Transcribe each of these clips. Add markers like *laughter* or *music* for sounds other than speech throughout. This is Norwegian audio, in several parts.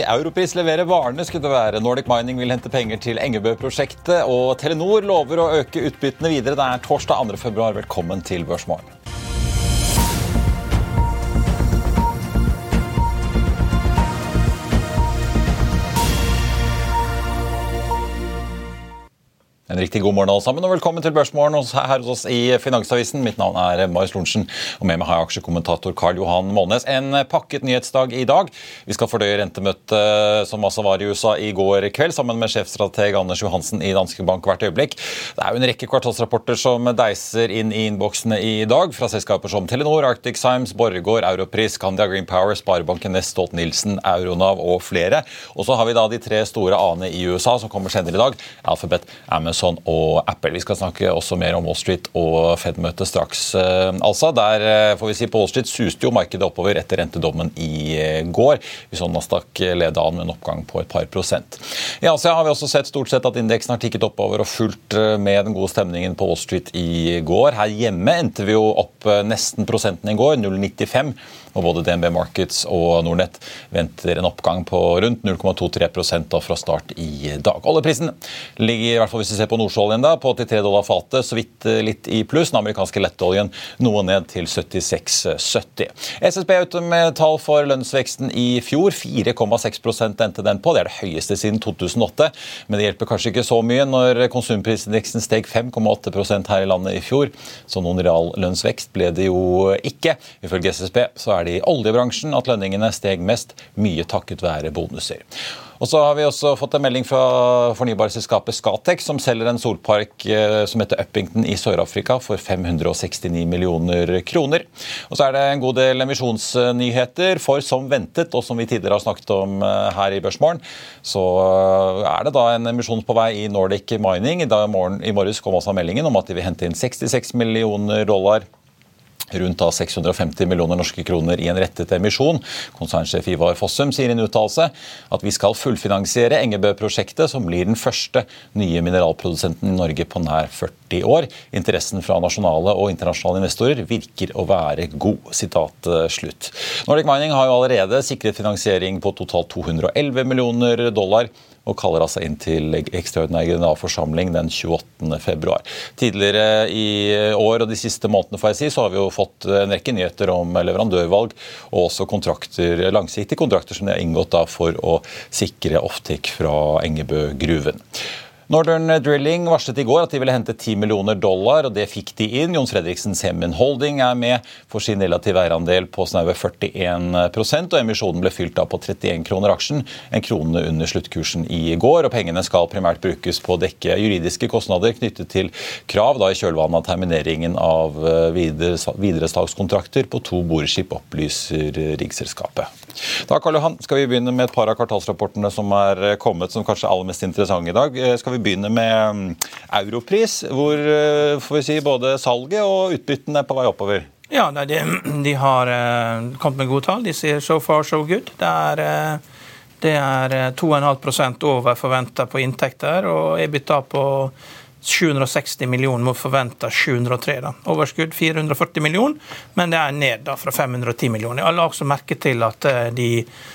Europris leverer varene, skulle det være. Nordic Mining vil hente penger til Engebø-prosjektet. Og Telenor lover å øke utbyttene videre. Det er torsdag 2. februar. Velkommen til Børsmorgen. En riktig god morgen alle sammen, og velkommen til Børsmorgen her hos oss i Finansavisen. Mitt navn er Marius Lorentzen, og med meg har jeg aksjekommentator Karl Johan Månes. En pakket nyhetsdag i dag. Vi skal fordøye rentemøtet som altså var i USA i går kveld, sammen med sjefstrateg Anders Johansen i Danske Bank hvert øyeblikk. Det er jo en rekke kvartalsrapporter som deiser inn i innboksene i dag, fra selskaper som Telenor, Arctic Simes, Borregaard, Europris, Candia Green Power, Sparebanken Nest, Stolt-Nielsen, Euronav og flere. Og så har vi da de tre store A-ene i USA som kommer senere i dag. Alphabet, Amazon og Apple. Vi skal snakke også mer om Wall Street og Fed-møtet straks. Altså, der eh, får vi si På Wall Street suste jo markedet oppover etter rentedommen i eh, går. Vi så Nasdaq lede an med en oppgang på et par prosent. I Asia har vi også sett stort sett at indeksen har tikket oppover og fulgt med den gode stemningen på Wall Street i går. Her hjemme endte vi jo opp nesten prosenten i går, 0,95. Og både DNB Markets og Nordnett venter en oppgang på rundt 0,23 da fra start i dag. Oljeprisen ligger i hvert fall hvis vi ser på nordsjøoljen da, på 83 dollar fatet, så vidt eh, litt i pluss. Den amerikanske lettoljen noe ned til 76,70. SSB er ute med tall for lønnsveksten i fjor. 4,6% endte den på. Det er det høyeste siden 2008. Men det hjelper kanskje ikke så mye når konsumprisindeksen steg 5,8% her i landet i fjor. Så noen reallønnsvekst ble det jo ikke. Ifølge SSB så er det i oljebransjen at lønningene steg mest, mye takket være bonuser. Og så har vi også fått en melding fra fornybarselskapet Scatec, som selger en solpark eh, som heter Uppington i Sør-Afrika for 569 millioner kroner. Og så er det en god del emisjonsnyheter, for som ventet, og som vi tidligere har snakket om eh, her i Børsmorgen, så eh, er det da en emisjon på vei i Nordic Mining. I morges kom også meldingen om at de vil hente inn 66 millioner dollar rundt da 650 millioner norske kroner i en rettet emisjon. Konsernsjef Ivar Fossum sier i en uttalelse at vi skal fullfinansiere Engebø-prosjektet, som blir den første nye mineralprodusenten i Norge på nær 40 år. Interessen fra nasjonale og internasjonale investorer virker å være god. Sitat eh, slutt. Nordic Mining har jo allerede sikret finansiering på totalt 211 millioner dollar og kaller altså inn til ekstraordinær generalforsamling den 28. februar. Tidligere i år og de siste månedene får jeg si, så har vi jo fått en rekke nyheter om leverandørvalg og også kontrakter, langsiktige kontrakter som de har inngått da for å sikre offtake fra Engebø gruven. Northern Drilling varslet i går at de ville hente 10 millioner dollar, og det fikk de inn. Jons Fredriksen Semen Holding er med for sin relative eierandel på snaue 41% og emisjonen ble fylt av på 31 kroner aksjen, en krone under sluttkursen i går. og Pengene skal primært brukes på å dekke juridiske kostnader knyttet til krav da i kjølvannet av termineringen av videresalgskontrakter på to boreskip, opplyser riggselskapet. Da Karl Johan, skal vi begynne med et par av kvartalsrapportene som er kommet, som kanskje er aller mest interessante i dag. Skal vi begynne med mm, Europris, hvor eh, får vi si, både salget og utbyttene er på vei oppover? Ja, de, *clears throat* de har eh, kommet med gode tall. De sier so far so good. Det er, eh, det er eh, 2,5% over forventa på inntekter, og EBITDA på 760 millioner mot forventa 703. Da. Overskudd 440 millioner, men det er ned da fra 510 millioner. Jeg la også merke til at eh, de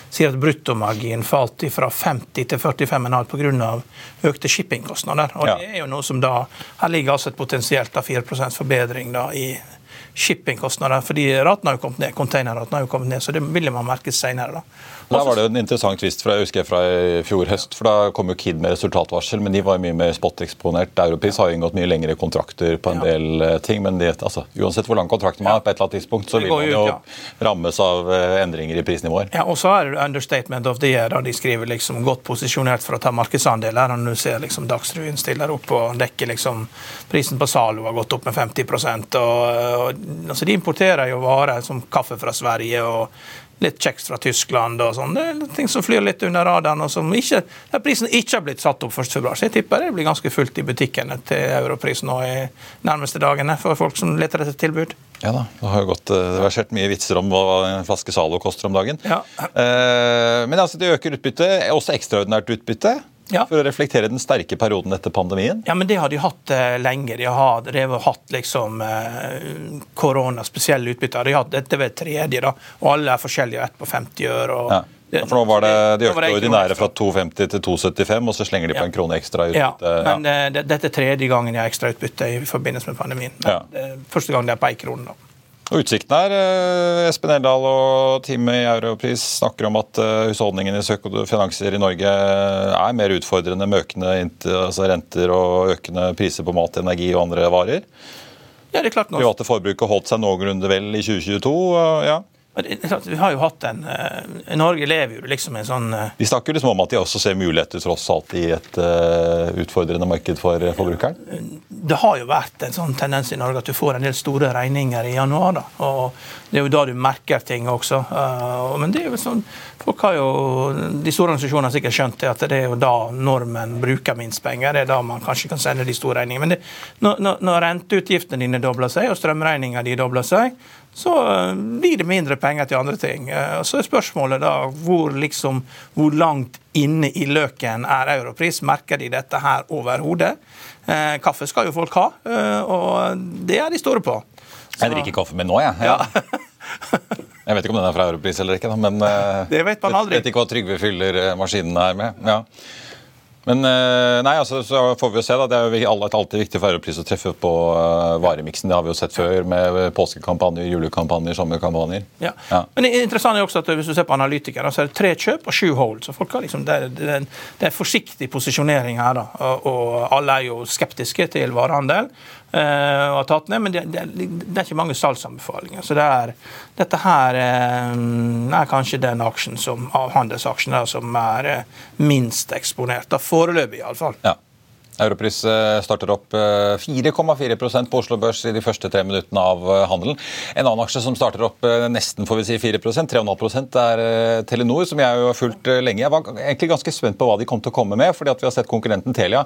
sier at bruttomarginen falt fra 50 til 45,5 pga. økte shippingkostnader. Og Ja. det er jo noe som da Her ligger altså et potensielt av 4% forbedring da i shippingkostnader. Fordi raten har jo kommet ned, containerraten har jo kommet ned, så det vil man merke senere. da. Da var det jo en interessant tvist fra, jeg husker fra i fjor høst. for Da kom jo Kid med resultatvarsel, men de var jo mye mer spot-eksponert. Europris har jo inngått mye lengre kontrakter på en Ja. del eh, ting. Men de, altså, uansett hvor lang kontrakt man har, på et eller annet tidspunkt, så vil man jo ut, ja. rammes av eh, endringer i prisnivåer. Ja, og så er det understatement of the year, da de skriver liksom godt posisjonert for å ta markedsandeler. Når du ser liksom Dagsrevyen stiller opp og dekker liksom prisen på Zalo har gått opp med 50 og, og altså De importerer jo varer som kaffe fra Sverige og litt kjeks fra Tyskland og sånn. Det er ting som flyr litt under radaren, og som ikke, der prisen ikke har blitt satt opp 1. februar. Så jeg tipper det blir ganske fullt i butikkene til europris nå i nærmeste dagene for folk som leter etter tilbud. Ja da, Det har jo gått det versert mye vitser om hva en flaske Zalo koster om dagen. Ja. Eh, men altså, det øker utbyttet, også ekstraordinært utbytte, Ja. for å reflektere den sterke perioden etter pandemien. Ja, men det har de hatt eh, lenge. De har drevet, hatt liksom eh, korona, spesielle utbytter. De har dette ved tredje, da, og alle er forskjellige. Ett på 50 øre. Og, Ja. For nå var det, De økte det ordinære fra 2,50 til 2,75, og så slenger de på Ja. en krone ekstra i Ja, men eh, det, dette er tredje gangen jeg har ekstra utbytte i forbindelse med pandemien. Men, Ja. er første gang det er på én krone. da. Og Utsikten her, eh, Espen Eldal og teamet i Europris snakker om at husholdningenes i søk og finanser i Norge er mer utfordrende med økende altså renter og økende priser på mat, energi og andre varer. Ja, det er klart nå. Private forbruket holdt seg noenlunde vel i 2022. ja. Vi har jo hatt en eh, Norge lever jo liksom en sånn Vi De snakker liksom om at de også ser muligheter tross alt i et eh, utfordrende marked for eh, forbrukeren. det har jo vært en sånn tendens i Norge at du får en del store regninger i januar. da, og Det er jo da du merker ting også. Uh, men det er jo sånn, folk har jo, De store organisasjonene har sikkert skjønt det, at det er jo da nordmenn bruker minst penger. Det er da man kanskje kan sende de store regningene. Men det, når, når, når renteutgiftene dine dobler seg, og strømregninga di dobler seg, så uh, blir det mindre penger til andre ting. Uh, så er spørsmålet da hvor, liksom, hvor langt inne i løken er europris. Merker de dette her overhodet? Eh, kaffe skal jo folk ha, eh, og det er de store på. Jeg drikker kaffe med nå, jeg. Ja. *laughs* Jeg vet ikke om den er fra Europris eller ikke, men eh, Det vet man aldri. Jeg vet ikke hva Trygve fyller eh, maskinene her med. Ja. Men eh, nei, altså, så får vi jo se. da, Det er jo alltid viktig for Europris å treffe på uh, varemiksen. Det har vi jo sett før med påskekampanjer, julekampanjer, sommerkampanjer. Ja. Ja. Men det interessante er også at hvis du ser på analytikere, så er det tre kjøp og sju hold. Så folk har liksom, det, er, det, er, forsiktig posisjonering her. da, og alle er jo skeptiske til varehandel. Eh, og har tatt ned, Men det, det, det er ikke mange salgsanbefalinger. Så det er, dette her eh, er kanskje den aksjen som, av handelsaksjene som er eh, minst eksponert. da, Foreløpig, iallfall. Ja. Europris eh, starter opp eh, 4,4% på Oslo Børs i de første tre minuttene av eh, handelen. En annen aksje som starter opp eh, nesten får vi si 4% 3,5 er eh, Telenor, som jeg har fulgt eh, lenge. Jeg var egentlig ganske spent på hva de kom til å komme med, fordi vi har sett konkurrenten Telia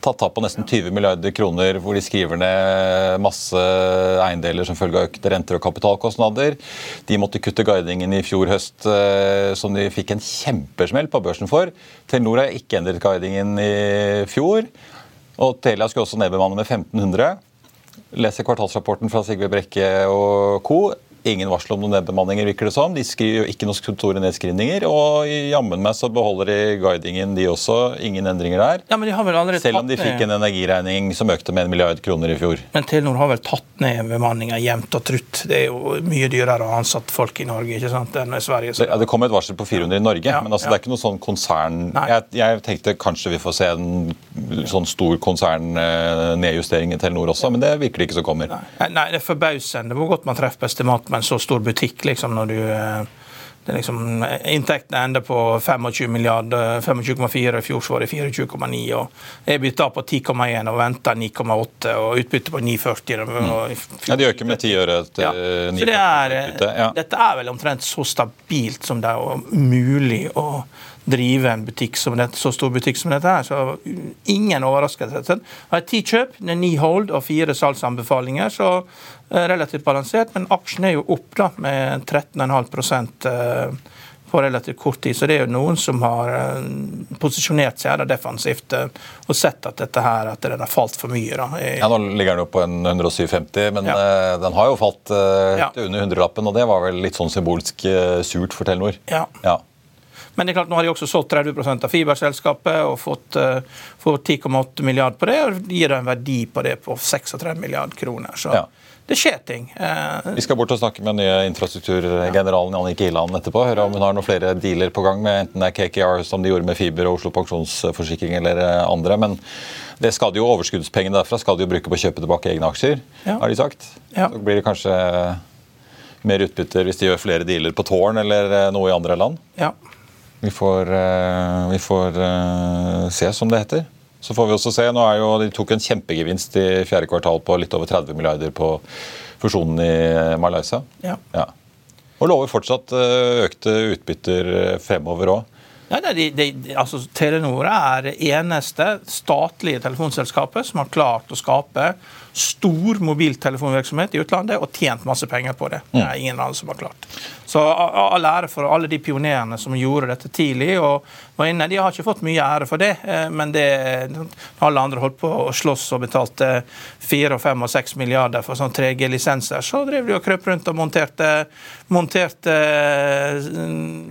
tatt tap på nesten 20 milliarder kroner, hvor de skriver ned masse eiendeler som følge av økte renter og kapitalkostnader. De måtte kutte guidingen i fjor høst, eh, som de fikk en kjempesmell på børsen for. Telenor har ikke endret guidingen i fjor. Og Telia skulle også nedbemanne med 1500. Leser kvartalsrapporten fra Sigve Brekke og co. Ingen varsel om noen nedbemanninger, virker det som. De skriver jo ikke noen store nedskrivninger. Og jammen meg så beholder de guidingen, de også. Ingen endringer der. Ja, men de har vel allerede Selv om de fikk en energiregning som økte med en milliard kroner i fjor. Men Telenor har vel tatt ned bemanninga jevnt og trutt. Det er jo mye dyrere å ansatt folk i Norge ikke sant, enn i Sverige. Så Det, det kom et varsel på 400 i Norge, Ja, men altså, ja. det er ikke noe sånn konsern jeg, jeg tenkte kanskje vi får se en sånn stor konsernnedjustering i Telenor også, men det virker det ikke som kommer. Nei, nei, det er forbausende hvor godt man treffer på estimat med en så stor butikk. liksom når du... eh, det liksom, Inntektene ender på 25 milliarder, 25,4, i fjor så var det 24,9. og EBITDA på 10,1 og venter 9,8 og utbytte på 9,40. og Mm. Ja, De øker med 10 øre Ja. 9 det ja. Dette er vel omtrent så stabilt som det er mulig å drive en butikk som dette, så stor butikk som dette er. Så ingen overraskelse. Har ti kjøp, det er ni hold og fire salgsanbefalinger, så eh, relativt balansert. Men aksjen er jo opp da med 13,5 eh, på relativt kort tid. Så det er jo noen som har eh, posisjonert seg da defensivt og sett at dette her, at den har falt for mye. da. Ja, Nå ligger den jo på en 157, men Ja. den har jo falt Ja. til under hundrelappen, og det var vel litt sånn symbolsk surt for Telenor. Ja. Ja. Men det er klart, nå har de også solgt 30% av fiberselskapet og fått, uh, fått 10,8 milliarder på det. og gir en verdi på det på 36 milliarder kroner. Så ja. det skjer ting. Uh, Vi skal bort og snakke med den nye infrastrukturgeneralen Jannicke Iland etterpå. Høre om hun har noen flere dealer på gang med enten det er KKR som de gjorde med fiber og Oslo Pensjonsforsikring eller andre. men det skal de jo, Overskuddspengene derfra skal de jo bruke på å kjøpe tilbake egne aksjer, ja. har de sagt. Ja. Så blir det kanskje mer utbytter hvis de gjør flere dealer på Tårn eller eh, noe i andre land. Ja. Vi får, eh, vi får uh, se, som det heter. Så får vi også se, nå er jo, De tok en kjempegevinst i fjerde kvartal på litt over 30 milliarder på fusjonen i Malaysia. Ja. ja. Og lover fortsatt økte utbytter fremover òg. Ja, de, de, altså, Telenor er det eneste statlige telefonselskapet som har klart å skape stor mobiltelefonvirksomhet i utlandet og tjent masse penger på det. Det er ingen andre som har klart. Så all ære for alle de pionerene som gjorde dette tidlig. og var inne, De har ikke fått mye ære for det, eh, men det, alle andre holdt på å slåss og betalte 4, 5 og 6 milliarder for sånn 3G-lisenser. Så drev de og krøp rundt og monterte, monterte eh,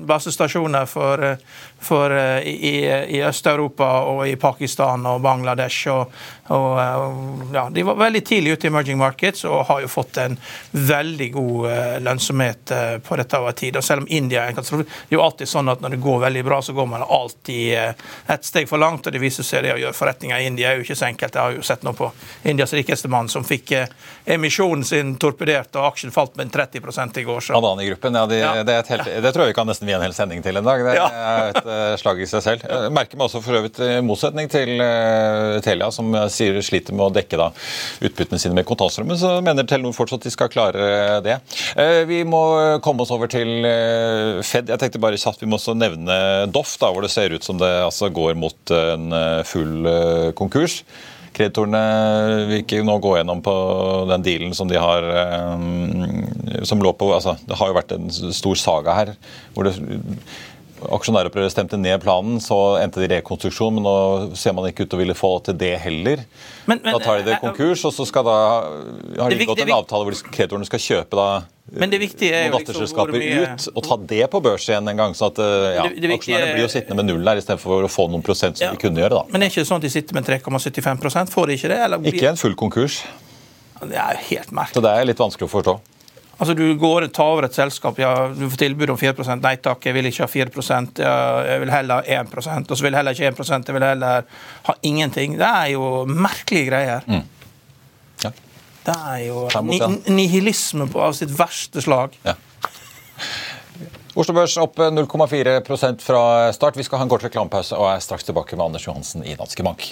basestasjoner for, for eh, i, i Øst-Europa og i Pakistan og Bangladesh. og, og ja, De var veldig tidlig ute i emerging markets og har jo fått en veldig god lønnsomhet på dette over tid. Og selv om India er en katastrofe, det er jo alltid sånn at når det går veldig bra, så går man alltid et ett steg for langt. og Det viser seg det å gjøre forretninger i India er jo ikke så enkelt. Jeg har jo sett noe på Indias rikeste mann som fikk eh, emisjonen sin torpedert, og aksjen falt med 30 i går. Så. Adani-gruppen, ja, de, ja. Det, helt, det, tror jeg vi kan nesten vie en hel sending til en dag. Det ja. Et uh, slag i seg selv. Jeg merker meg også for øvrig i motsetning til uh, Telia, som sier sliter med å dekke da, utbyttene sine med kontantstrømmen, så mener Telenor fortsatt de skal klare det. Uh, vi må komme oss over til Fed. Jeg tenkte bare at vi må også nevne Doff, da, hvor det ser ut som det altså går mot en eh, full eh, konkurs. Kreditorene vil ikke nå gå gjennom på den dealen som de har eh, som lå på altså, Det har jo vært en stor saga her. hvor det aksjonæropprøret stemte ned planen, så endte det i rekonstruksjon. Men nå ser man ikke ut til å ville få til det heller. Men, men, da tar de det konkurs, og så skal da, har de inngått en avtale hvor kreditorene skal kjøpe da men det viktige er jo datterselskaper mye... ut og ta det på børs igjen en gang. så at ja, det, det Aksjonærene blir jo sittende med null der istedenfor å få noen prosent som ja. de kunne gjøre. da. Men er ikke sånn at de sitter med 3,75% Får de ikke det? Eller? Ikke en full konkurs. Det er helt merkelig. Så det er litt vanskelig å forstå. Altså Du går og tar over et selskap, ja, du får tilbud om 4 Nei takk, jeg vil ikke ha 4 ja, jeg vil heller ha 1% Og så vil jeg heller ikke 1 jeg vil heller ha ingenting. Det er jo merkelige greier. Mm. Ja. Det er jo nihilisme av sitt verste slag. Ja. Oslo Børs opp 0,4% fra start. Vi skal ha en kort reklamepause og er straks tilbake med Anders Johansen i Danske Bank.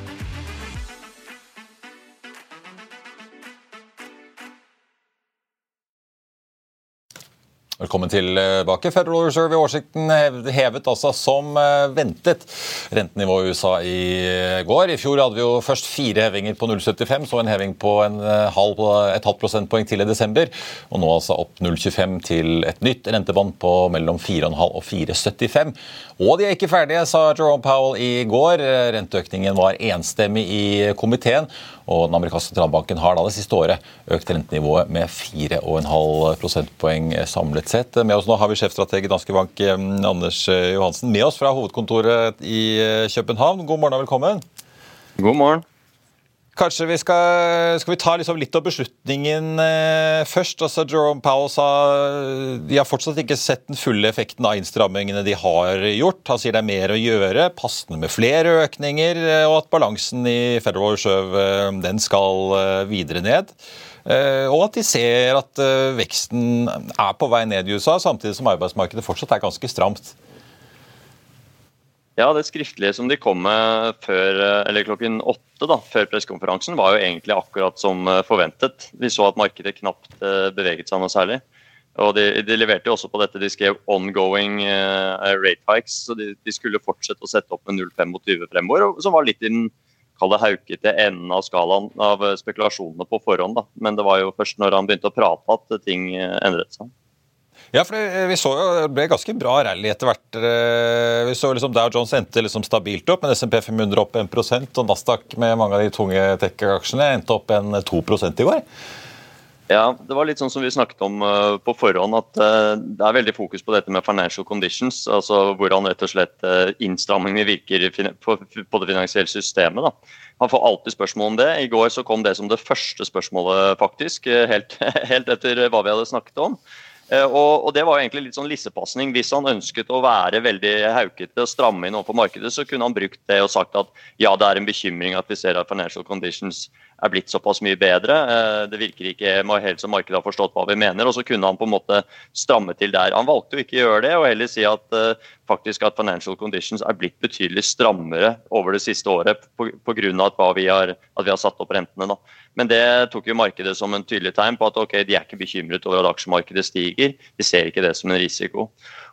Velkommen tilbake. Federal Reserve i oversikten hevet altså som eh, ventet rentenivået i USA i går. I fjor hadde vi jo først fire hevinger på 0,75, så en heving på en eh, halv, et halvt prosentpoeng til i desember. Og nå altså opp 0,25 til et nytt rentebånd på mellom 4,5 og 4,75. Og de er ikke ferdige, sa Jerome Powell i går. Renteøkningen var enstemmig i komiteen. Og den amerikanske sentralbanken har da det siste året økt rentenivået med 4,5 prosentpoeng samlet sett. Med oss nå har vi sjefstrateg i Danske Bank, eh, Anders eh, Johansen, med oss fra hovedkontoret i eh, København. God morgen og velkommen. God morgen. Kanskje vi skal, skal vi ta liksom litt av beslutningen først. Altså Jerome Powell sa de har fortsatt ikke sett den fulle effekten av innstrammingene de har gjort. Han sier det er mer å gjøre, passende med flere økninger, og at balansen i Federal Reserve den skal videre ned. Eh, og at de ser at eh, veksten er på vei ned i USA, samtidig som arbeidsmarkedet fortsatt er ganske stramt. Ja, det skriftlige som de kom med før, eller klokken åtte da, før pressekonferansen, var jo egentlig akkurat som eh, forventet. Vi så at markedet knapt eh, beveget seg noe særlig. Og de, de leverte jo også på dette. De skrev 'ongoing rate hikes', så de, de, skulle fortsette å sette opp med 0,25 fremover, som var litt i den kall det haukete enden av skalaen av spekulasjonene på forhånd. Da. Men det var jo først når han begynte å prate at ting endret seg. Ja, for vi så jo det ble ganske bra rally etter hvert. Eh, vi så liksom Dow Jones endte liksom stabilt opp, men SMP 500 opp 1% og Nasdaq med mange av de tunge tech-aksjene endte opp en 2% i går. Ja, det var litt sånn som vi snakket om uh, på forhånd, at uh, det er veldig fokus på dette med financial conditions. Altså hvordan rett og slett uh, innstrammingene virker på, det finansielle systemet. Da. Han får alltid spørsmål om det. I går så kom det som det første spørsmålet, faktisk. Helt, *laughs* helt etter hva vi hadde snakket om. Eh, og, og, Det var egentlig litt sånn lissepasning. Hvis han ønsket å være veldig haukete og stramme inn overfor markedet, så kunne han brukt det og sagt at ja, det er en bekymring at vi ser at financial conditions er blitt såpass mye bedre. Eh, det virker ikke helt som markedet har forstått hva vi mener. Og så kunne han på en måte stramme til der. Han valgte jo ikke å gjøre det, og heller si at uh, faktisk at financial conditions er blitt betydelig strammere over det siste året pga. at, vi at vi har satt opp rentene. Da. Men det tok jo markedet som en tydelig tegn på at ok, de er ikke bekymret over at aksjemarkedet stiger. De ser ikke det som en risiko.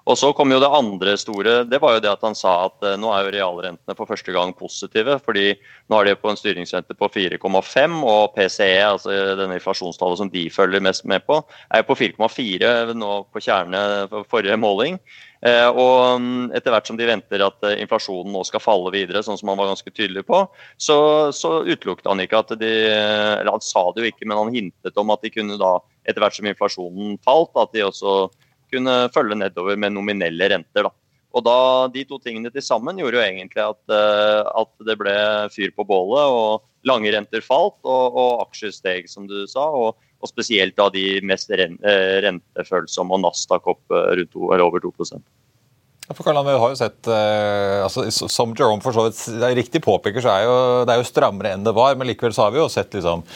Og så kom jo det andre store. Det var jo det at han sa at uh, nå er jo realrentene for første gang positive. fordi nå er de på en styringsrente på 4,5, og PCE, altså denne inflasjonstallet som de følger mest med på, er jo på 4,4 nå på kjerne for forrige måling. Uh, og um, etter hvert som de venter at uh, inflasjonen nå skal falle videre, sånn som han var ganske tydelig på, så, så utelukket han ikke at de Eller han sa det jo ikke, men han hintet om at de kunne da, etter hvert som inflasjonen falt, at de også kunne følge nedover med nominelle renter. Da. Og da, De to tingene til sammen gjorde jo egentlig at, eh, at det ble fyr på bålet. og Lange renter falt, og, og aksjer steg, som du sa. og, og spesielt da de mest eh, rentefølsomme, og Nasdaq opp eh, to, over 2 ja, for Karl, vi har jo sett, altså, Som Jerome for så vidt riktig påpeker, så er jo, det er jo strammere enn det var. Men likevel så har vi jo sett liksom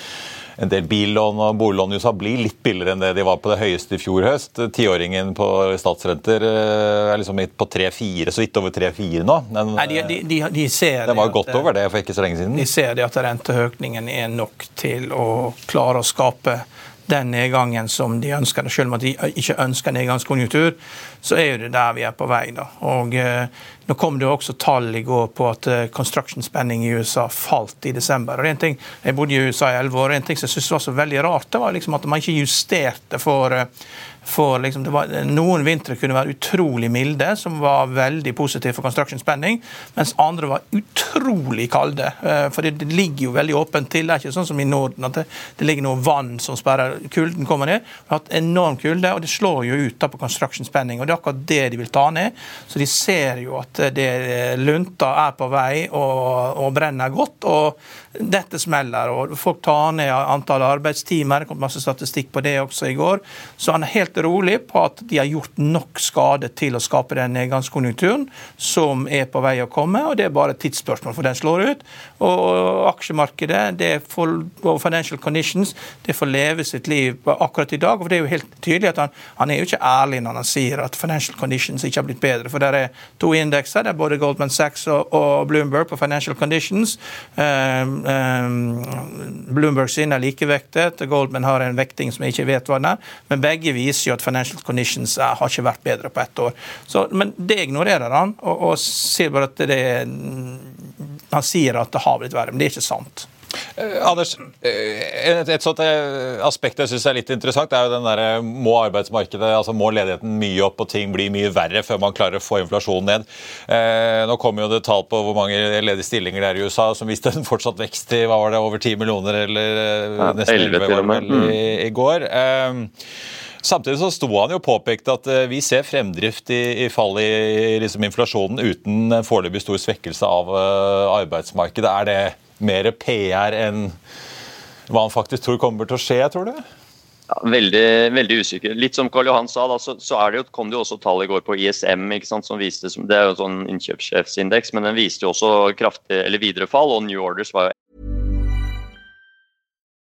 en del billån og boliglån i USA blir litt billigere enn det de var på det høyeste i fjor høst. Tiåringen på statsrenter eh, er liksom på 3-4, så vidt over 3-4 nå. Men, Nei, de, de, de, ser det var godt over det for ikke så lenge siden. De ser det at renteøkningen er nok til å klare å skape den nedgangen som de ønsker. Selv om de ikke ønsker nedgangskonjunktur, så er det der vi er på vei. Da. Og eh, Nå kom det også tall i går på at eh, construction spending i USA falt i desember. Og en ting, Jeg bodde i USA i elleve år, og en ting som jeg syntes var så veldig rart, det var liksom at man ikke justerte for eh, for liksom, var, Noen vintre kunne være utrolig milde, som var veldig positive for construction spending, mens andre var utrolig kalde. Eh, for det, ligger jo veldig åpent til. Det er ikke sånn som i Norden at det, det ligger noe vann som sperrer kulden kommer ned. Vi har hatt enorm kulde, og det slår jo ut da på construction spending. og Det er akkurat det de vil ta ned. Så de ser jo at det lunta er på vei og, og brenner godt. og dette smeller, og folk tar ned antall arbeidstimer. Det kom masse statistikk på det også i går. Så han er helt rolig på at de har gjort nok skade til å skape den nedgangskonjunkturen som er på vei å komme, og det er bare et tidsspørsmål for den slår ut. Og aksjemarkedet det får, og financial conditions det får leve sitt liv akkurat i dag. og Det er jo helt tydelig at han, han er jo ikke ærlig når han sier at financial conditions ikke har blitt bedre. For det er to indekser, det er både Goldman Sachs og, og Bloomberg på financial conditions. Um, um, Bloomberg sin er likevektet, Goldman har en vekting som jeg ikke vet hva den er. Men begge viser jo at financial conditions er, har ikke vært bedre på ett år. Så, men det ignorerer han, og, og sier bare at det Han sier at det har blitt verre, men det er ikke sant. Eh, Anders, eh, et, et sånt eh, aspekt jeg syns er litt interessant, er jo den derre må arbeidsmarkedet, altså må ledigheten mye opp og ting blir mye verre før man klarer å få inflasjonen ned. Eh, nå kommer jo det tall på hvor mange ledige stillinger det er i USA som viste en fortsatt vekst i hva var det, over 10 millioner eller ja, nesten 11 var det i, mm. i går. Eh, Samtidig så sto han jo påpekt at vi ser fremdrift i, i fall i, liksom inflasjonen uten foreløpig stor svekkelse av uh, arbeidsmarkedet. Er det mer PR enn hva han faktisk tror kommer til å skje, tror du? Ja, veldig, veldig usikker. Litt som Karl Johan sa, da, så, så det kom det jo også tall i går på ISM. Sant, som viste, det er jo en sånn innkjøpssjefsindeks, men den viste jo også kraftig, eller videre fall, og New Orders var jo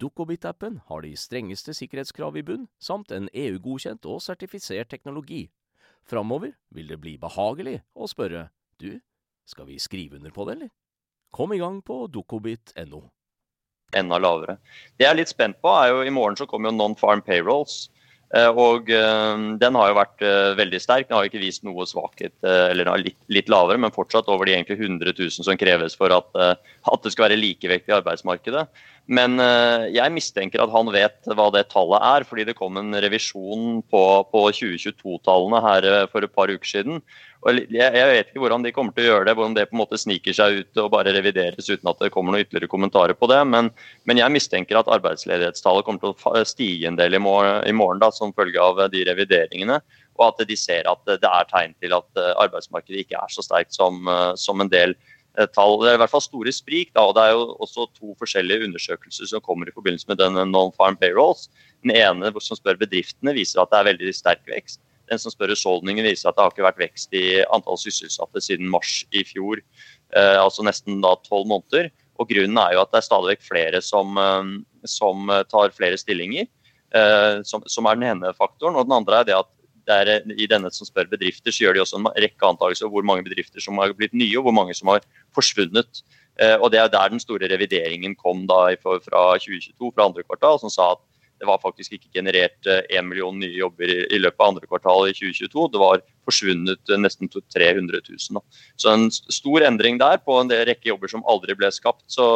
Dukkobit-appen har de strengeste sikkerhetskrav i bunn, samt en EU-godkjent og sertifisert teknologi. Framover vil det bli behagelig å spørre du, skal vi skrive under på det, eller? Kom i gang på dukkobit.no. enda lavere. Det jeg er litt spent på, er jo i morgen så kommer jo non-farm payrolls. Eh, Og eh, den har jo vært eh, veldig sterk. Den har jo ikke vist noe svakhet, eller den litt, litt lavere, men fortsatt over de egentlig 100 000 som kreves for at, at det skal være likevekt i arbeidsmarkedet. Men eh, jeg mistenker at han vet hva det tallet er, fordi det kom en revisjon på, på 2022-tallene her eh, for et par uker siden. Og jeg, jeg vet ikke hvordan de kommer til å gjøre det, hvordan det på en måte sniker seg ut og bare revideres uten at det kommer noen ytterligere kommentarer på det. Men, men jeg mistenker at arbeidsledighetstallet kommer til å stige en del i morgen, i morgen da, som følge av eh, de revideringene. Og at de ser at det er tegn til at eh, arbeidsmarkedet ikke er så sterkt som, eh, som en del eh, tall. Det er i hvert fall store sprik. Da, og Det er jo også to forskjellige undersøkelser som kommer i forbindelse med denne non-farm payrolls. Den ene som spør bedriftene, viser at det er veldig sterk vekst. Den som spør husholdninger, viser at det har ikke vært vekst i antall sysselsatte siden mars i fjor. Eh, altså nesten da tolv måneder. Og Grunnen er jo at det er stadig flere som, eh, som tar flere stillinger, eh, som, som er den ene faktoren. Og den andre er det at er, eh, i denne som spør bedrifter, så gjør de også en rekke antakelser om hvor mange bedrifter som har blitt nye, og hvor mange som har forsvunnet. Eh, og Det er der den store revideringen kom da fra 2022, fra andre kvartal, som sa at det var faktisk ikke generert én million nye jobber i, løpet av andre kvartal i 2022. Det var forsvunnet eh, nesten to- 300 000. Så en stor endring der på en rekke jobber som aldri ble skapt. Så,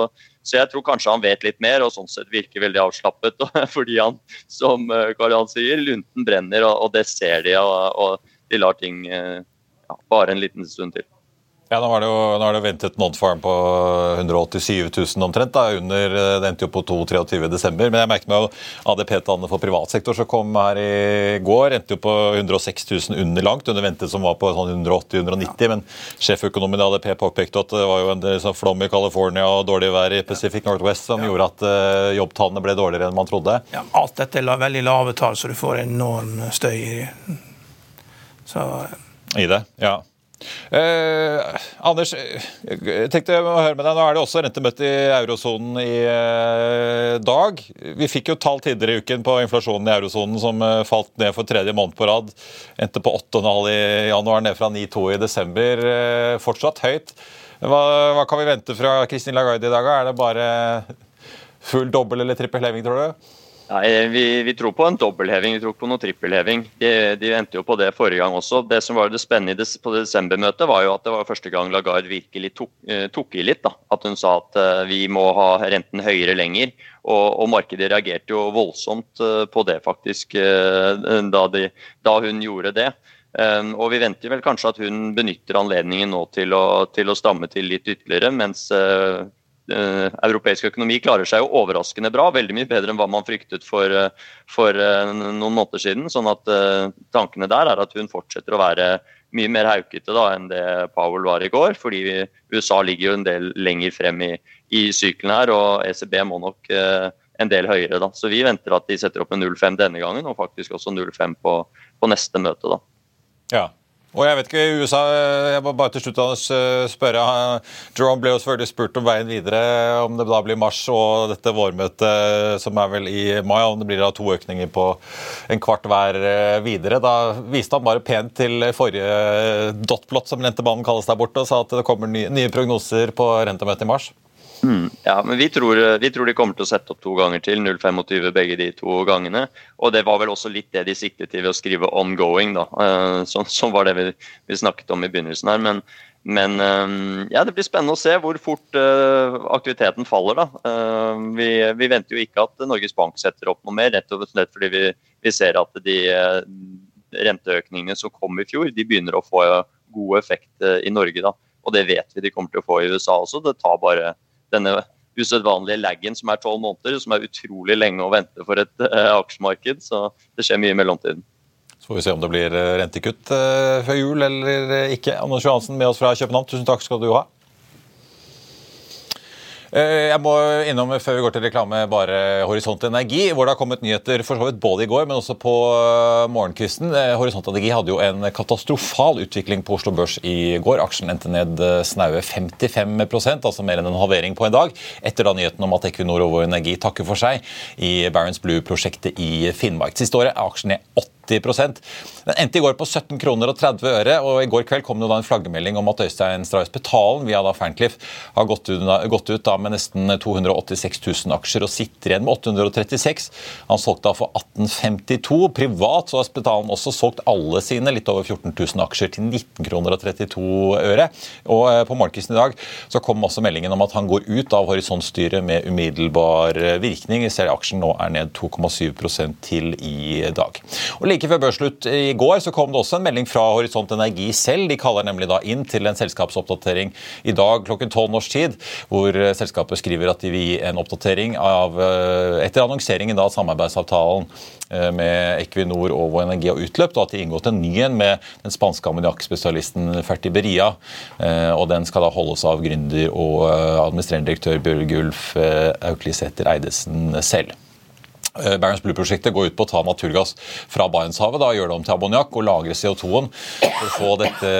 så jeg tror kanskje han vet litt mer, og sånn sett virker veldig avslappet. *laughs* Fordi han, som eh, Karl Johan sier, lunten brenner, og, det ser de. Og, og de lar ting eh, ja, bare en liten stund til. Ja, Nå, var det jo, nå er det jo ventet non-farm på 187 000 omtrent. da, under, Det endte jo på 2-23 desember. Men jeg merket meg jo ADP-tallene for privat sektor som kom her i går, endte jo på 106 000 under langt, under ventet som var på sånn 180-190. Men sjeføkonomen i ADP påpekte at det var jo en sånn flom i California og dårlig vær i Pacific Northwest som gjorde at uh, jobbtallene ble dårligere enn man trodde. Ja, alt dette er veldig lave tall, så du får enorm støy i Så I det, ja. Eh, Anders, jeg tenkte å høre med deg. Nå er det også rentemøte i eurosonen i eh, dag. Vi fikk jo tall tidligere i uken på inflasjonen i eurosonen som eh, falt ned for tredje måned på rad. Endte på 8,5 i januar, ned fra 9,2 i desember. Eh, fortsatt høyt. Hva, hva kan vi vente fra Kristin Lagarde i dag? Er det bare full dobbel eller trippel heving, tror du? Nei, vi, vi tror på en dobbeltheving, vi tror ikke på noe trippelheving. De, de endte jo på det forrige gang også. Det som var det spennende på desembermøtet, var jo at det var første gang Lagarde virkelig tok, eh, tok i litt. da. At hun sa at eh, vi må ha renten høyere lenger. Og, og markedet reagerte jo voldsomt eh, på det, faktisk, eh, da, de, da hun gjorde det. Um, og vi venter vel kanskje at hun benytter anledningen nå til å, til å stamme til litt ytterligere, mens europeisk økonomi klarer seg jo overraskende bra. Veldig mye bedre enn hva man fryktet for, uh, for uh, noen måneder siden. sånn at tankene der er at hun fortsetter å være mye mer haukete da enn det Powell var i går. Fordi USA ligger jo en del lenger frem i, i sykelen her, og ECB må nok en del høyere. da. Så vi venter at de setter opp en 0,5 denne gangen, og faktisk også 0,5 på, på neste møte. da. Ja. Og jeg vet ikke, i USA, jeg må bare til slutt spørre, Jerome ble jo selvfølgelig spurt om veien videre, om det da blir mars og dette vårmøtet som er vel i mai, om det blir da to økninger på en kvart hver videre. Da viste han bare pent til forrige dotplot, som rentemannen kalles der borte, og sa at det kommer nye prognoser på rentemøtet i mars. Mm, ja, men vi tror, vi tror, de kommer til å sette opp to ganger til. 0,25 begge de to gangene. Og det var vel også litt det de siktet til ved å skrive 'ongoing', da. som sånn, sånn var det vi, vi, snakket om i begynnelsen her. Men, men uh, ja, det blir spennende å se hvor fort aktiviteten faller, da. Vi, vi, venter jo ikke at Norges Bank setter opp noe mer, rett og slett fordi vi, vi ser at de renteøkningene som kom i fjor, de begynner å få god effekt i Norge, da. Og det vet vi de kommer til å få i USA også. Det tar bare denne usedvanlige laggen som er tolv måneder, som er utrolig lenge å vente for et uh, aksjemarked. Så det skjer mye i mellomtiden. Så får vi se om det blir eh, rentekutt uh, før jul eller ikke. Anders Johansen med oss fra København, tusen takk skal du ha. Eh, jeg må innom før vi går til reklame bare Horisont Energi, hvor det har kommet nyheter for så vidt både i går, men også på eh, morgenkvisten. Eh, Horisont Energi hadde jo en katastrofal utvikling på Oslo Børs i går. Aksjen endte ned snaue 55% altså mer enn en halvering på en dag, etter da nyheten om at Equinor og Energi takker for seg i Barents Blue-prosjektet i Finnmark. Siste året er aksjen ned 8 den endte i går på 17 kroner og 30 øre, og i går kveld kom det da en flaggermelding om at Øystein Strauss Betalen via da Ferncliff har gått ut, gått ut da med nesten 286 000 aksjer og sitter igjen med 836. Han solgte da for 1852. Privat så har Betalen også solgt alle sine litt over 14 000 aksjer til 19 kroner og 32 øre. Og eh, på morgenkvisten i dag så kom også meldingen om at han går ut av horisontstyret med umiddelbar virkning. Vi ser aksjen nå er ned 2,7% til i dag. Og Like før børsslutt i går så kom det også en melding fra Horisont Energi selv. De kaller nemlig da inn til en selskapsoppdatering i dag klokken tolv norsk tid, hvor eh, selskapet skriver at de vil gi en oppdatering av, eh, etter annonseringen av samarbeidsavtalen eh, med Equinor og Vår Energi har utløpt, og at de har inngått en ny en med den spanske ammoniakkspesialisten Fertiberia. Og den skal da holdes av gründer og administrerende direktør Bjørgulf Auklisæter Eidesen selv. Eh, Barents Blue-prosjektet går ut på å ta naturgass fra Barentshavet, da, gjøre det om til ammoniakk og lagre CO2-en for å få dette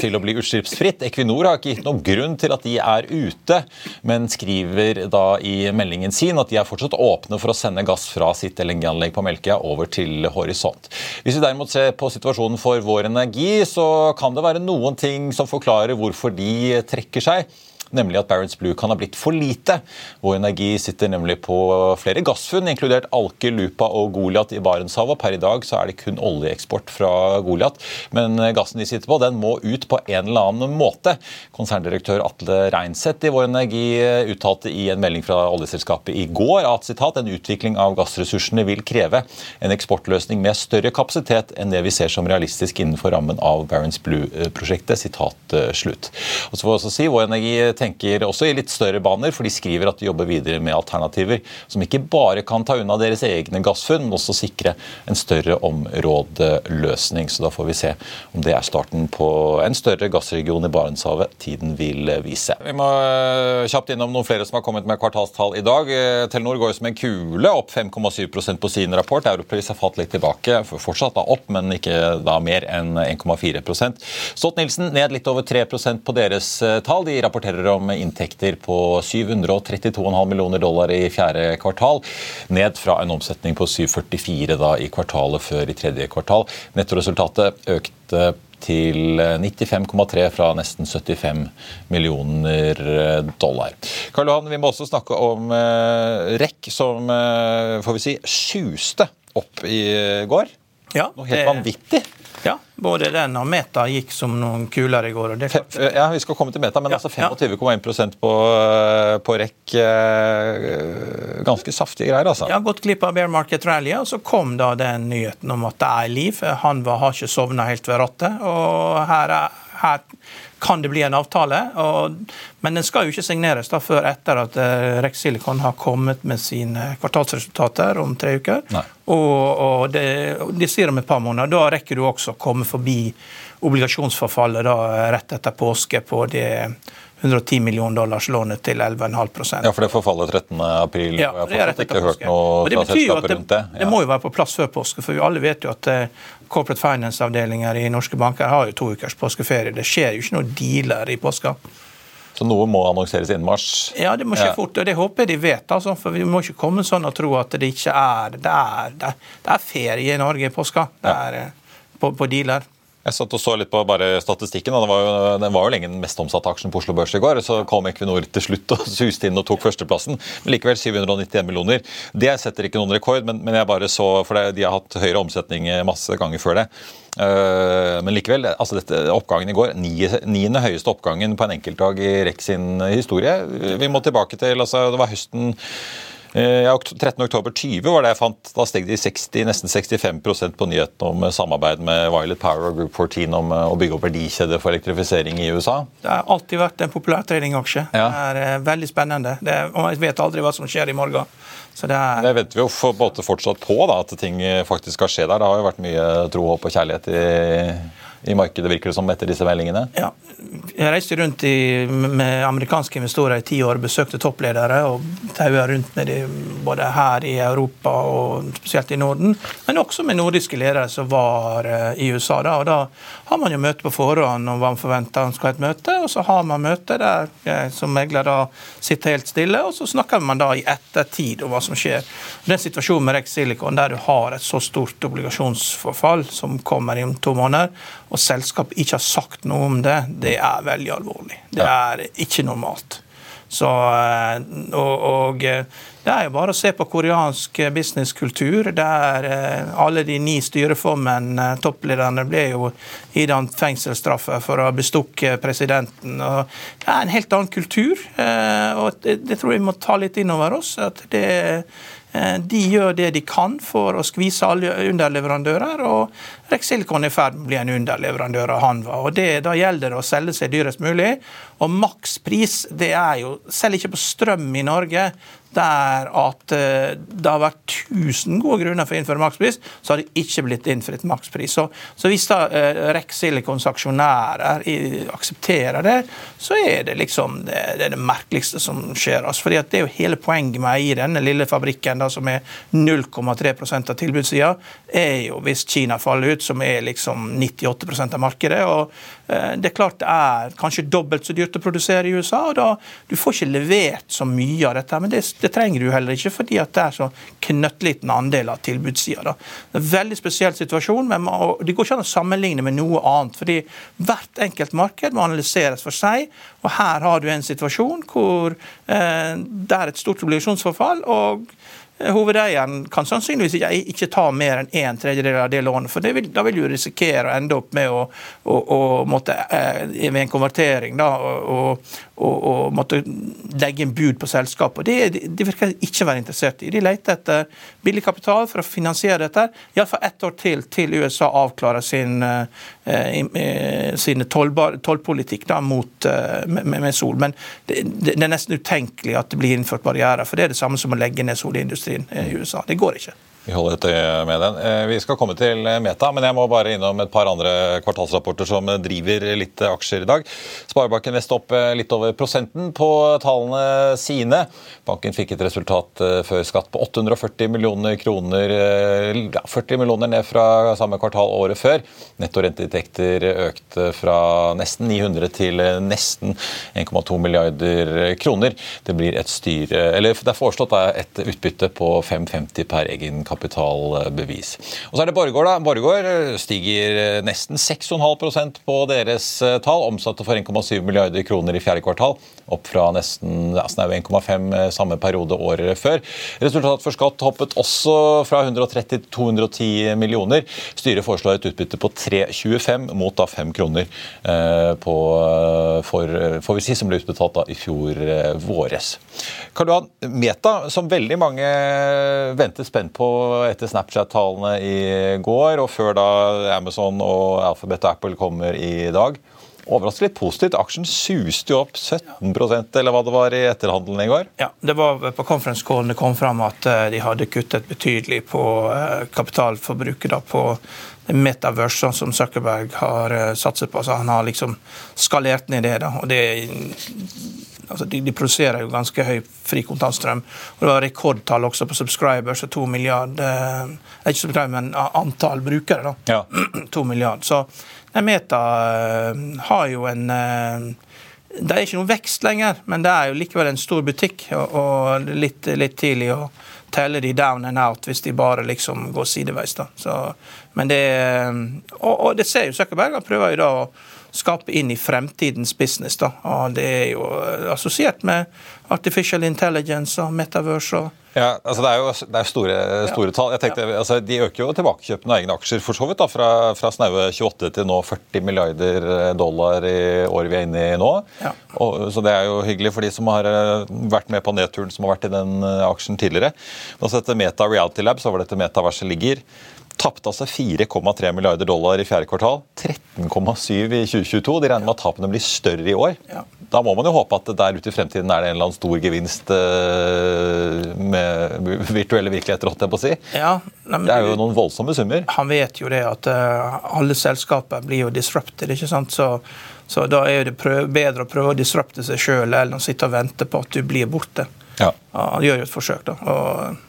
til å bli utslippsfritt. Equinor har ikke gitt noen grunn til at de er ute, men skriver da i meldingen sin at de er fortsatt åpne for å sende gass fra sitt LNG-anlegg på Melkøya over til Horisont. Hvis vi derimot ser på situasjonen for Vår Energi, så kan det være noen ting som forklarer hvorfor de trekker seg nemlig at Barents Blue kan ha blitt for lite. Vår Energi sitter nemlig på flere gassfunn, inkludert Alke, Lupa og Goliat i Barentshavet. Per i dag så er det kun oljeeksport fra Goliat, men gassen de sitter på, den må ut på en eller annen måte. Konserndirektør Atle Reinseth i Vår Energi uttalte i en melding fra oljeselskapet i går at sitat, en utvikling av gassressursene vil kreve en eksportløsning med større kapasitet enn det vi ser som realistisk innenfor rammen av Barents Blue-prosjektet. sitat eh, slutt. Og så får jeg også si, Vår Energi tenker også i litt større baner, for de skriver at de jobber videre med alternativer som ikke bare kan ta unna deres egne gassfunn, men også sikre en større områdeløsning. Så da får vi se om det er starten på en større gassregion i Barentshavet. Tiden vil vise. Vi må eh, kjapt innom noen flere som har kommet med kvartalstall i dag. Eh, Telenor går som en kule, opp 5,7% på sin rapport. Europris har falt litt tilbake, fortsatt da opp, men ikke da mer enn 1,4% Stolt-Nielsen ned litt over 3% på deres eh, tall. De rapporterer om inntekter på 732,5 millioner dollar i fjerde kvartal, ned fra en omsetning på 744 da i kvartalet før i tredje kvartal. Nettoresultatet økte til 95,3 fra nesten 75 millioner dollar. Karl Johan, vi må også snakke om eh, REC, som eh, får vi si, sjuste opp i går. Ja, Noe helt vanvittig. Ja, både den og Meta gikk som noen kuler i går. ja, Vi skal komme til Meta, men ja, altså 25,1% på, eh, på REC eh, Ganske saftige greier, altså. Ja, gått glipp av bear market rally, og så kom da den nyheten om at det er liv. Han var, har ikke sovna helt ved rattet. og her, er, her kan det bli en avtale. Og, men den skal jo ikke signeres da før etter at uh, Rex Silicon har kommet med sine kvartalsresultater om tre uker. Og, og det, de sier om et par måneder. Da rekker du også å komme forbi obligasjonsforfallet da, rett etter påske på det 110 millioner dollars lånet til 11,5% Ja, for det forfaller 13. april. Ja, jeg har fortsatt ikke hørt noe fra selskapet rundt det. Ja. Det må jo være på plass før påske, for vi alle vet jo at uh, corporate finance-avdelinger i norske banker har jo to ukers påskeferie. Det skjer jo ikke noen dealer i påska. Så noe må annonseres innen mars? Ja, det må skje ja. fort. og Det håper jeg de vet. Altså, for Vi må ikke komme sånn og tro at det ikke er Det er, det er, ferie i Norge i påska. Det er, ja. Eh, på, på dealer. Jeg satt og så litt på bare statistikken. og Den var jo, den var jo lenge den mest omsatte aksjen på Oslo Børs i går. Så kom Equinor til slutt og *laughs* suste inn og tok førsteplassen. Men likevel 791 millioner. Det setter ikke noen rekord, men, men jeg bare så, for det, de har hatt høyere omsetning masse ganger før det. Uh, men likevel, altså dette, oppgangen i går, niende høyeste oppgangen på en enkeltdag i REC sin historie. Vi må tilbake til, altså Det var høsten Eh, ja, 13.10.20 var det jeg fant. Da steg de 60, nesten 65% på nyheten om samarbeid med Violet Power og Group 14 om eh, å bygge opp verdikjeder for elektrifisering i USA. Det har alltid vært en populær tradingaksje. Ja. Det er veldig spennende. Det, og jeg vet aldri hva som skjer i morgen. Så det, er... det venter vi jo for, fortsatt på, da, at ting faktisk skal skje der. Det har jo vært mye tro, håp og kjærlighet i i markedet, virker det som, etter disse meldingene? Ja. Jeg reiste rundt i, med amerikanske investorer i ti år, besøkte toppledere og taua rundt med dem både her i Europa og spesielt i Norden, men også med nordiske ledere som var uh, i USA. Da. Og da har man jo møte på forhånd om hva man forventer man skal ha et møte, og så har man møte der jeg som megler da sitter helt stille, og så snakker man da i ettertid om hva som skjer. Den situasjonen med Rex Silicon der du har et så stort obligasjonsforfall som kommer om to måneder, og selskapet ikke har sagt noe om det, det er veldig alvorlig. Det er ikke normalt. Så, eh, og, og, eh, det er jo bare å se på koreansk businesskultur, der eh, alle de ni styreformene, topplederne, ble jo idømt fengselsstraffer for å ha bestukket presidenten. Og det er en helt annen kultur, og det, det tror jeg vi må ta litt inn over oss. at det de gjør det de kan for å skvise alle underleverandører, og Rex Silicon er i ferd med å bli en underleverandør av Hanva. og det, Da gjelder det å selge seg dyrest mulig. Og makspris, det er jo Selv ikke på strøm i Norge, der at eh, det har vært 1000 gode grunner for å innføre makspris, så har det ikke blitt innført makspris. Så, så hvis da eh, Rex Silicons aksjonærer aksepterer det, så er det liksom det, det, er det merkeligste som skjer. Altså, fordi det er jo hele poenget med å eie denne lille fabrikken, da, som er 0,3 av tilbudssida, er jo hvis Kina faller ut, som er liksom 98 av markedet. og det er klart det er kanskje dobbelt så dyrt å produsere i USA, og da du får ikke levert så mye av dette. men det, det trenger du heller ikke, fordi at det er så knøttliten andel av tilbudssida. Veldig spesiell situasjon, men det går ikke an å sammenligne med noe annet. fordi hvert enkelt marked må analyseres for seg. og Her har du en situasjon hvor eh, det er et stort obligasjonsforfall. og Eh, hovedeieren kan sannsynligvis ikke, ikke ta mer enn en tredjedel av det lånet. for det vil, Da vil du risikere å ende opp med å, å, å måtte, eh, ved en konvertering da, å, måtte legge en bud på selskapet. Det, det virker de ikke være interessert i. De leter etter billig kapital for å finansiere dette. Iallfall ett år til til USA avklarer sin, eh, sin tollpolitikk mot, med, med, sol. Men det, det, er nesten utenkelig at det blir innført barrierer. For det er det samme som å legge ned solindustrien i USA. Det går ikke. Vi holder et øye med den. Eh, vi skal komme til Meta, men jeg må bare innom et par andre kvartalsrapporter som driver litt aksjer i dag. Sparebanken Vest opp eh, litt over prosenten på tallene sine. Banken fikk et resultat eh, før skatt på 840 millioner kroner. Ja, 40 millioner ned fra samme kvartal året før. Nettorenteinntekter økte fra nesten 900 til nesten 1,2 milliarder kroner. Det blir et styre, eller det er foreslått et utbytte på 5,50 per egen kapital kapitalbevis. Og så er det Borregaard. da. Borregaard eh, stiger eh, nesten 6,5% på deres eh, tall. Omsatte for 1,7 milliarder kroner i fjerde kvartal. Opp fra nesten altså 1,5 samme periode året før. Resultatet for skatt hoppet også fra 130 til 210 millioner. Styret foreslår et utbytte på 3,25 mot da 5 kroner på, for, får vi si, som ble utbetalt da i fjor våres. Karl Johan, Meta, som veldig mange venter spent på etter Snapchat-talene i går, og før da Amazon og Alphabet og Apple kommer i dag. Overraskende litt positivt. Aksjen suste jo opp 17% eller hva det var i etterhandelen i går. Ja, det var På conference callen det kom fram at eh, de hadde kuttet betydelig på eh, kapitalforbruket da, på metaverse som Zuckerberg har eh, satset på. Så han har liksom skalert ned det. da, og det altså de, de, produserer jo ganske høy fri kontantstrøm. Og det var rekordtall også på subscribers, så to milliard eh, Ikke subscriber, men antall brukere. da, ja. *clears throat* to milliard. Så Meta eh, har jo en eh, det er ikke noen vekst lenger, men det er jo likevel en stor butikk. Og, og litt, litt, tidlig å telle de down and out hvis de bare liksom går sideveis. da. Så, men det, og, og det ser jo Zuckerberg. Han prøver jo da å skape inn i fremtidens business. da. Og det er jo assosiert med artificial intelligence og metaverse. og ja, altså Det er jo det er store, store tall. Jeg tenkte, ja. altså De øker jo tilbakekjøpene av egne aksjer for så vidt. da, Fra, fra snaue 28 til nå 40 milliarder dollar i året vi er inne i nå. Ja. Og, så Det er jo hyggelig for de som har eh, vært med på nedturen som har vært i den eh, aksjen tidligere. Nå dette Meta Reality Lab så var dette metaverset ligger. Tapte altså 4,3 milliarder dollar i fjerde kvartal. 13,7 i 2022. De regner med at tapene blir større i år. Ja. Da må man jo håpe at der ute i fremtiden er det en eller annen stor gevinst uh, med *laughs* virtuelle virkeligheter, holdt jeg på å si. Ja, men, det er jo noen voldsomme summer. Han vet jo det at uh, alle selskaper blir jo disrupted, ikke sant. Så, så da er det bedre å prøve å disrupte seg sjøl enn å sitte og vente på at du blir borte. Ja. han gjør jo et forsøk, da. og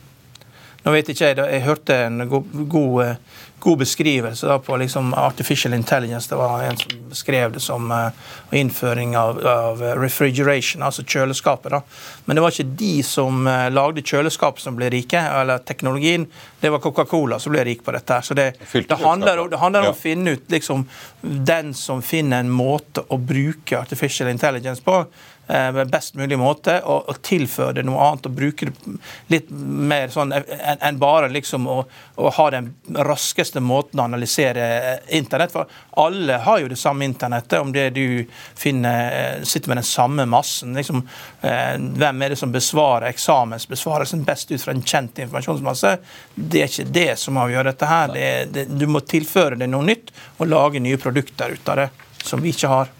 nå vet ikke jeg, jeg hørte en god, god, eh, god beskrivelse på liksom artificial intelligence. Det var en som beskrev det som uh, innføring av, av, refrigeration, altså kjøleskapet. da. Men det var ikke de som uh, lagde kjøleskapet som ble rike, eller teknologien. Det var Coca-Cola som ble rik på dette. Så det, det handler, det handler om ja. å finne ut liksom, den som finner en måte å bruke artificial intelligence på eh, best mulig måte, og, og tilføre det noe annet. Og bruke det litt mer sånn enn en bare liksom å, å, ha den raskeste måten å analysere eh, internett. For alle har jo det samme internettet, om det du finner eh, sitter med den samme massen. Liksom, hvem er det som besvarer eksamensbesvarelsen best ut fra en kjent informasjonsmasse? Det er ikke det som avgjør dette her. Det, det, du må tilføre det noe nytt og lage nye produkter ut av det som vi ikke har.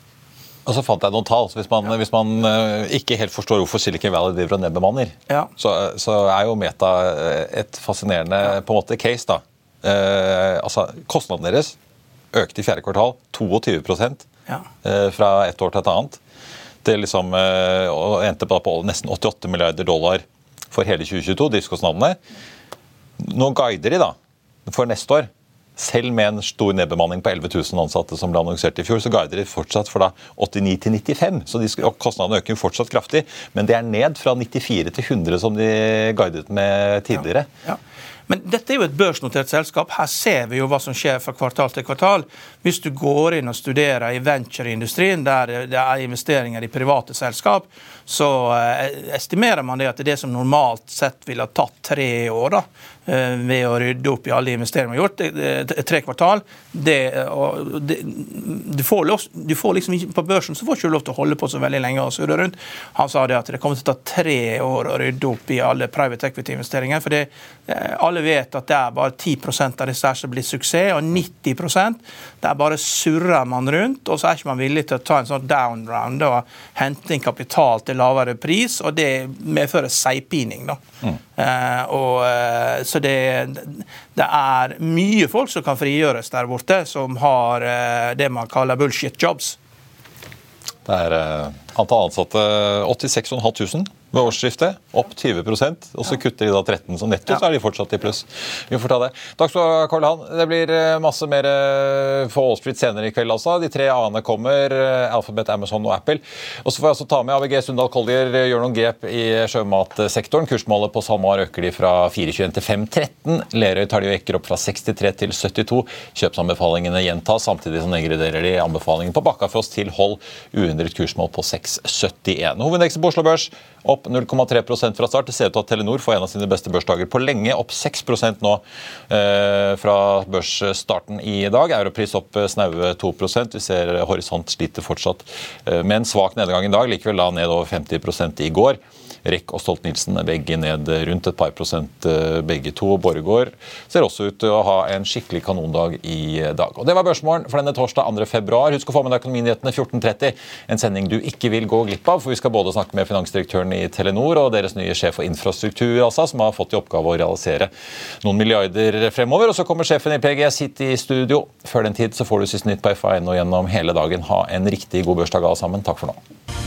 Og så fant jeg noen tall. Hvis man, ja. hvis man uh, ikke helt forstår hvorfor Silicon Valley driver og nedbemanner, ja. så, så, er jo Meta eh, et fascinerende ja. på en måte case. da. Uh, altså, Kostnadene deres økte i fjerde kvartal 22 uh, fra et år til et annet. Det liksom, og endte på nesten 88 milliarder dollar for hele 2022, driftskostnadene. Nå guider de da, for neste år selv med en stor nedbemanning på 11 000 ansatte som ble annonsert i fjor, så guider de fortsatt for da 89 til 95. Så de, kostnadene øker fortsatt kraftig. Men det er ned fra 94 til 100 som de guidet med tidligere. Ja, ja. Men dette er jo et børsnotert selskap. Her ser vi jo hva som skjer fra kvartal til kvartal. Hvis du går inn og studerer i ventureindustrien, der det er investeringer i private selskap, så eh, estimerer man det at det er det som normalt sett ville ha tatt tre år da, ved å rydde opp i alle investeringer vi har gjort, tre kvartal det, det, du, får lov, du, får liksom ikke, På børsen så får du ikke lov til å holde på så veldig lenge og surre rundt. Han sa det at det kommer til å ta tre år å rydde opp i alle private equity-investeringer. for det, eh, alle vet at det er bare 10% av disse som blir suksess, og 90% der bare surrer man rundt, og så er ikke man villig til å ta en sånn down round og hente inn kapital til lavere pris, og det medfører seigpining. Mm. Uh, og, uh, så det, det, er mye folk som kan frigjøres der borte, som har uh, det man kaller bullshit jobs. Det er antall ansatte 86 500 ved årsskiftet. Opp 20 og så kutter de da 13 så netto, så er de fortsatt i pluss. Vi får ta det. Takk skal du ha, Karl Han. Det blir eh, masse mer på eh, Wall Street senere i kveld, altså. De tre A-ene kommer. Eh, Alphabet, Amazon og Apple. Og så får jeg også ta med ABG Sundal Collier gjør noen grep i sjømatsektoren. Kursmålet på SalMar øker de fra 4,21 til 5,13. Lerøy tar de og ekker opp fra 63 til 72. Kjøpsanbefalingene gjentas, samtidig som nedgraderer de anbefalingen på Bakkafrost til hold uendret kursmål på 6,71. Hovedindeksen på Oslo Børs opp 0,3% fra start. Det ser ut til at Telenor får en av sine beste børsdager på lenge, opp 6 nå eh, fra børsstarten i dag. Europris opp eh, snaue 2% Vi ser Horisont sliter fortsatt eh, med en svak nedgang i dag, likevel da ned over 50% i går. REC og Stolt-Nielsen begge ned rundt et par prosent eh, begge to. Borregaard ser også ut til å ha en skikkelig kanondag i dag. Og Det var børsmålen for denne torsdag 2. februar. Husk å få med deg Økonominyhetene 14.30. En sending du ikke vil gå glipp av, for vi skal både snakke med finansdirektøren i Telenor og deres nye sjef for infrastruktur, altså, som har fått i oppgave å realisere noen milliarder fremover. Og så kommer sjefen i PGS hit i studio. Før den tid så får du siste nytt på FA1 og gjennom hele dagen. Ha en riktig god børsdag alle sammen. Takk for nå.